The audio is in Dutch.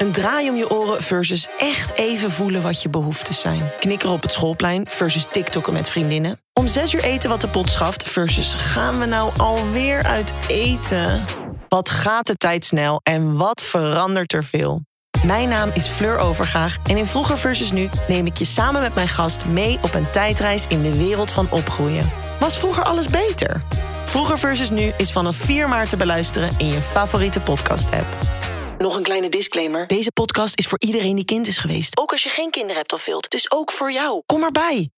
Een draai om je oren versus echt even voelen wat je behoeftes zijn. Knikkeren op het schoolplein versus TikTokken met vriendinnen. Om zes uur eten wat de pot schaft versus gaan we nou alweer uit eten? Wat gaat de tijd snel en wat verandert er veel? Mijn naam is Fleur Overgaag en in Vroeger versus Nu neem ik je samen met mijn gast mee op een tijdreis in de wereld van opgroeien. Was vroeger alles beter? Vroeger versus Nu is vanaf 4 maart te beluisteren in je favoriete podcast-app. Nog een kleine disclaimer. Deze podcast is voor iedereen die kind is geweest. Ook als je geen kinderen hebt of wilt. Dus ook voor jou. Kom erbij.